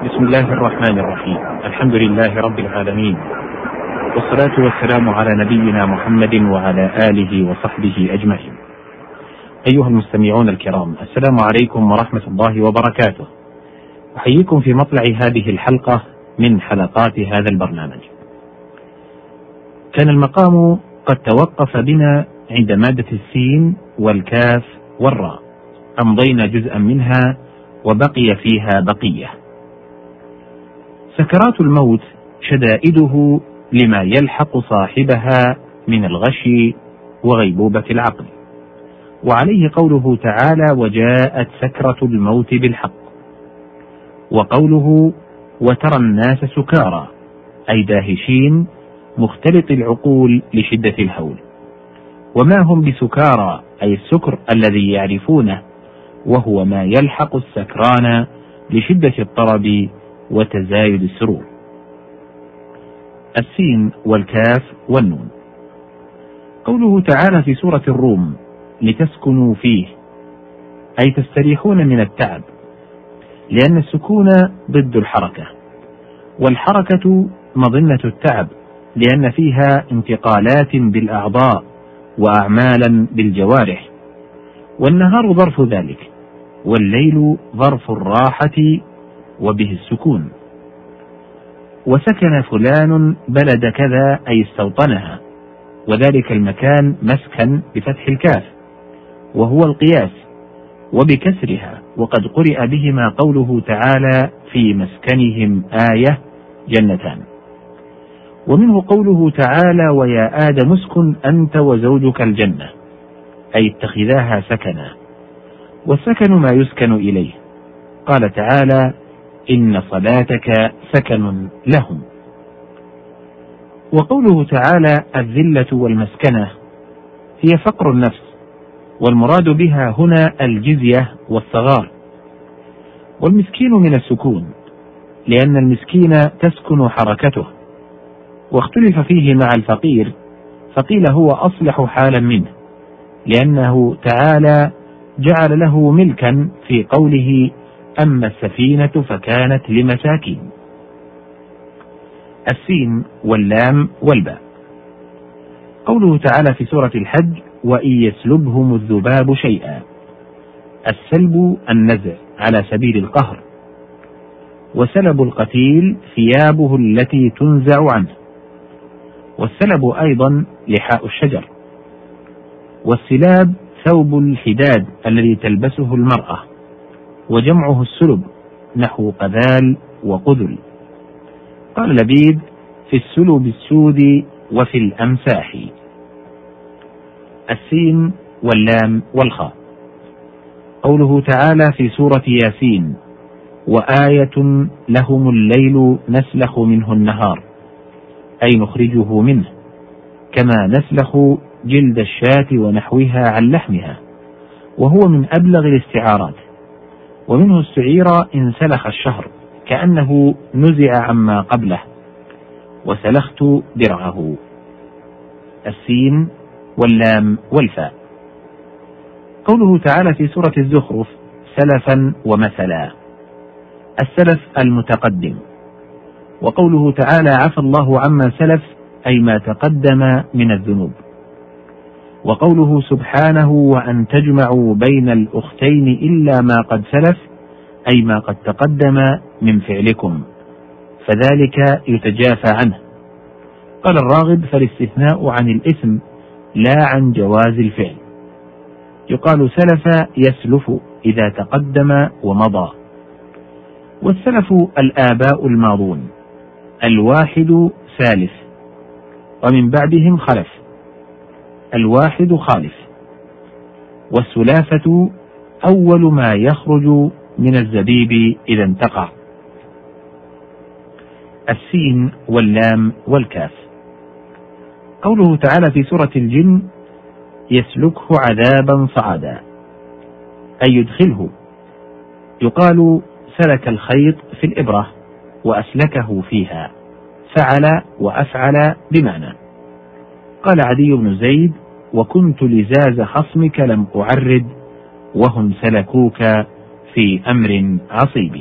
بسم الله الرحمن الرحيم. الحمد لله رب العالمين. والصلاة والسلام على نبينا محمد وعلى آله وصحبه أجمعين. أيها المستمعون الكرام السلام عليكم ورحمة الله وبركاته. أحييكم في مطلع هذه الحلقة من حلقات هذا البرنامج. كان المقام قد توقف بنا عند مادة السين والكاف والراء. أمضينا جزءا منها وبقي فيها بقية. سكرات الموت شدائده لما يلحق صاحبها من الغش وغيبوبة العقل. وعليه قوله تعالى وجاءت سكرة الموت بالحق وقوله وترى الناس سكارى أي داهشين مختلط العقول لشدة الهول. وما هم بسكارى أي السكر الذي يعرفونه وهو ما يلحق السكران لشدة الطرب وتزايد السرور. السين والكاف والنون. قوله تعالى في سورة الروم لتسكنوا فيه. أي تستريحون من التعب. لأن السكون ضد الحركة. والحركة مظنة التعب لأن فيها انتقالات بالأعضاء وأعمالا بالجوارح. والنهار ظرف ذلك والليل ظرف الراحة وبه السكون. وسكن فلان بلد كذا أي استوطنها. وذلك المكان مسكن بفتح الكاف. وهو القياس. وبكسرها. وقد قرئ بهما قوله تعالى في مسكنهم آية جنتان. ومنه قوله تعالى ويا آدم اسكن أنت وزوجك الجنة. أي اتخذاها سكنا. والسكن ما يسكن إليه. قال تعالى إن صلاتك سكن لهم. وقوله تعالى الذلة والمسكنة هي فقر النفس والمراد بها هنا الجزية والصغار. والمسكين من السكون لأن المسكين تسكن حركته. واختلف فيه مع الفقير فقيل هو أصلح حالا منه لأنه تعالى جعل له ملكا في قوله أما السفينة فكانت لمساكين. السين واللام والباء. قوله تعالى في سورة الحج وإن يسلبهم الذباب شيئا. السلب النزع على سبيل القهر. وسلب القتيل ثيابه التي تنزع عنه. والسلب أيضا لحاء الشجر. والسلاب ثوب الحداد الذي تلبسه المرأة. وجمعه السلب نحو قذال وقذل. قال لبيد في السلب السود وفي الأمساح. السين واللام والخاء. قوله تعالى في سورة ياسين وآية لهم الليل نسلخ منه النهار أي نخرجه منه كما نسلخ جلد الشاة ونحوها عن لحمها وهو من أبلغ الاستعارات. ومنه استعير إن سلخ الشهر كأنه نزع عما قبله وسلخت درعه. السين واللام والفاء. قوله تعالى في سورة الزخرف سلفا ومثلا. السلف المتقدم. وقوله تعالى عفى الله عما سلف أي ما تقدم من الذنوب. وقوله سبحانه وأن تجمعوا بين الأختين إلا ما قد سلف أي ما قد تقدم من فعلكم. فذلك يتجافى عنه. قال الراغب فالاستثناء عن الإثم لا عن جواز الفعل. يقال سلف يسلف إذا تقدم ومضى. والسلف الآباء الماضون الواحد ثالث ومن بعدهم خلف. الواحد خالف. والسلافة أول ما يخرج من الزبيب إذا انتقع السين واللام والكاف. قوله تعالى في سورة الجن يسلكه عذابا صعدا. أي يدخله. يقال سلك الخيط في الإبرة وأسلكه فيها. فعل وأفعل بمعنى. قال عدي بن زيد وكنت لزاز خصمك لم أعرد وهم سلكوك في أمر عصيب.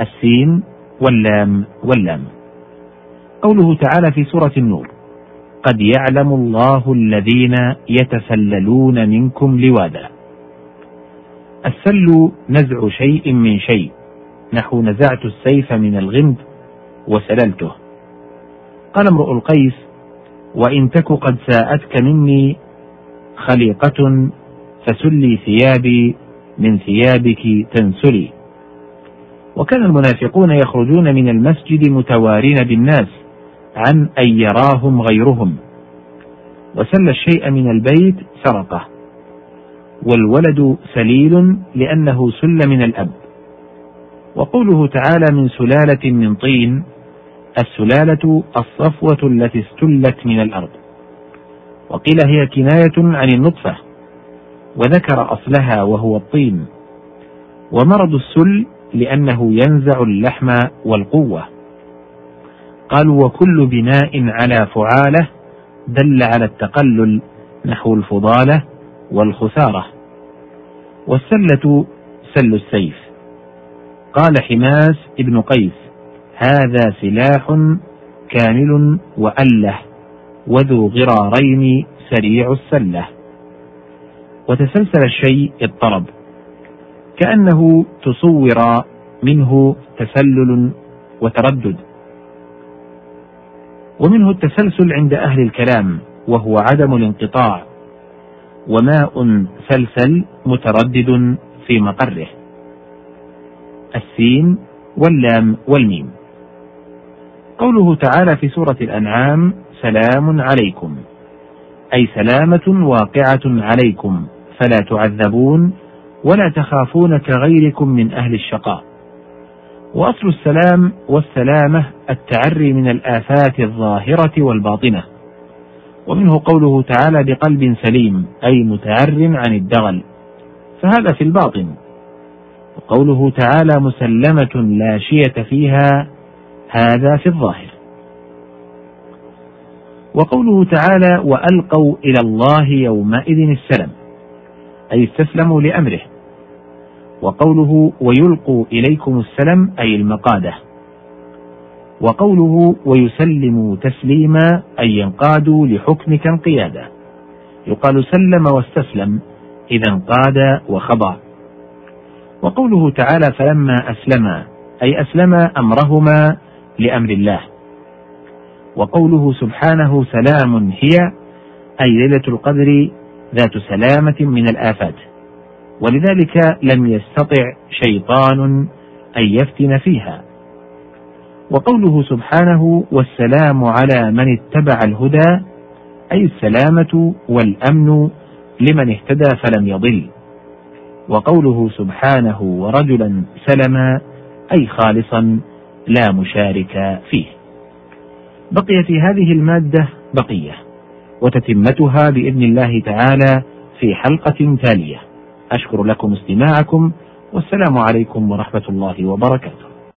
السين واللام واللام. قوله تعالى في سورة النور قد يعلم الله الذين يتسللون منكم لوادا. السل نزع شيء من شيء نحو نزعت السيف من الغمد وسللته. قال امرؤ القيس وإن تك قد ساءتك مني خليقة فسلي ثيابي من ثيابك تنسلي. وكان المنافقون يخرجون من المسجد متوارين بالناس عن أن يراهم غيرهم. وسل الشيء من البيت سرقة. والولد سليل لأنه سل من الأب. وقوله تعالى من سلالة من طين السلالة الصفوة التي استلت من الأرض. وقيل هي كناية عن النطفة وذكر أصلها وهو الطين. ومرض السل لأنه ينزع اللحم والقوة. قالوا وكل بناء على فعالة دل على التقلل نحو الفضالة والخسارة. والسلة سل السيف. قال حماس ابن قيس. هذا سلاح كامل وأله وذو غرارين سريع السلة. وتسلسل الشيء اضطرب كأنه تصور منه تسلل وتردد. ومنه التسلسل عند أهل الكلام وهو عدم الانقطاع وماء سلسل متردد في مقره. السين واللام والميم. قوله تعالى في سورة الأنعام سلام عليكم. أي سلامة واقعة عليكم فلا تعذبون ولا تخافون كغيركم من أهل الشقاء. وأصل السلام والسلامة التعري من الآفات الظاهرة والباطنة. ومنه قوله تعالى بقلب سليم أي متعر عن الدغل. فهذا في الباطن. وقوله تعالى مسلمة لا شية فيها هذا في الظاهر. وقوله تعالى وألقوا إلى الله يومئذ السلم أي استسلموا لأمره. وقوله ويلقوا إليكم السلم أي المقادة. وقوله ويسلموا تسليما أي ينقادوا لحكمك انقيادا يقال سلم واستسلم إذا انقاد وخضع. وقوله تعالى فلما أسلما أي أسلما أمرهما لأمر الله. وقوله سبحانه سلام هي أي ليلة القدر ذات سلامة من الآفات. ولذلك لم يستطع شيطان أن يفتن فيها. وقوله سبحانه والسلام على من اتبع الهدى أي السلامة والأمن لمن اهتدى فلم يضل. وقوله سبحانه ورجلا سلما أي خالصا لا مشارك فيه. بقي في هذه المادة بقية وتتمتها بإذن الله تعالى في حلقة تالية. أشكر لكم استماعكم والسلام عليكم ورحمة الله وبركاته.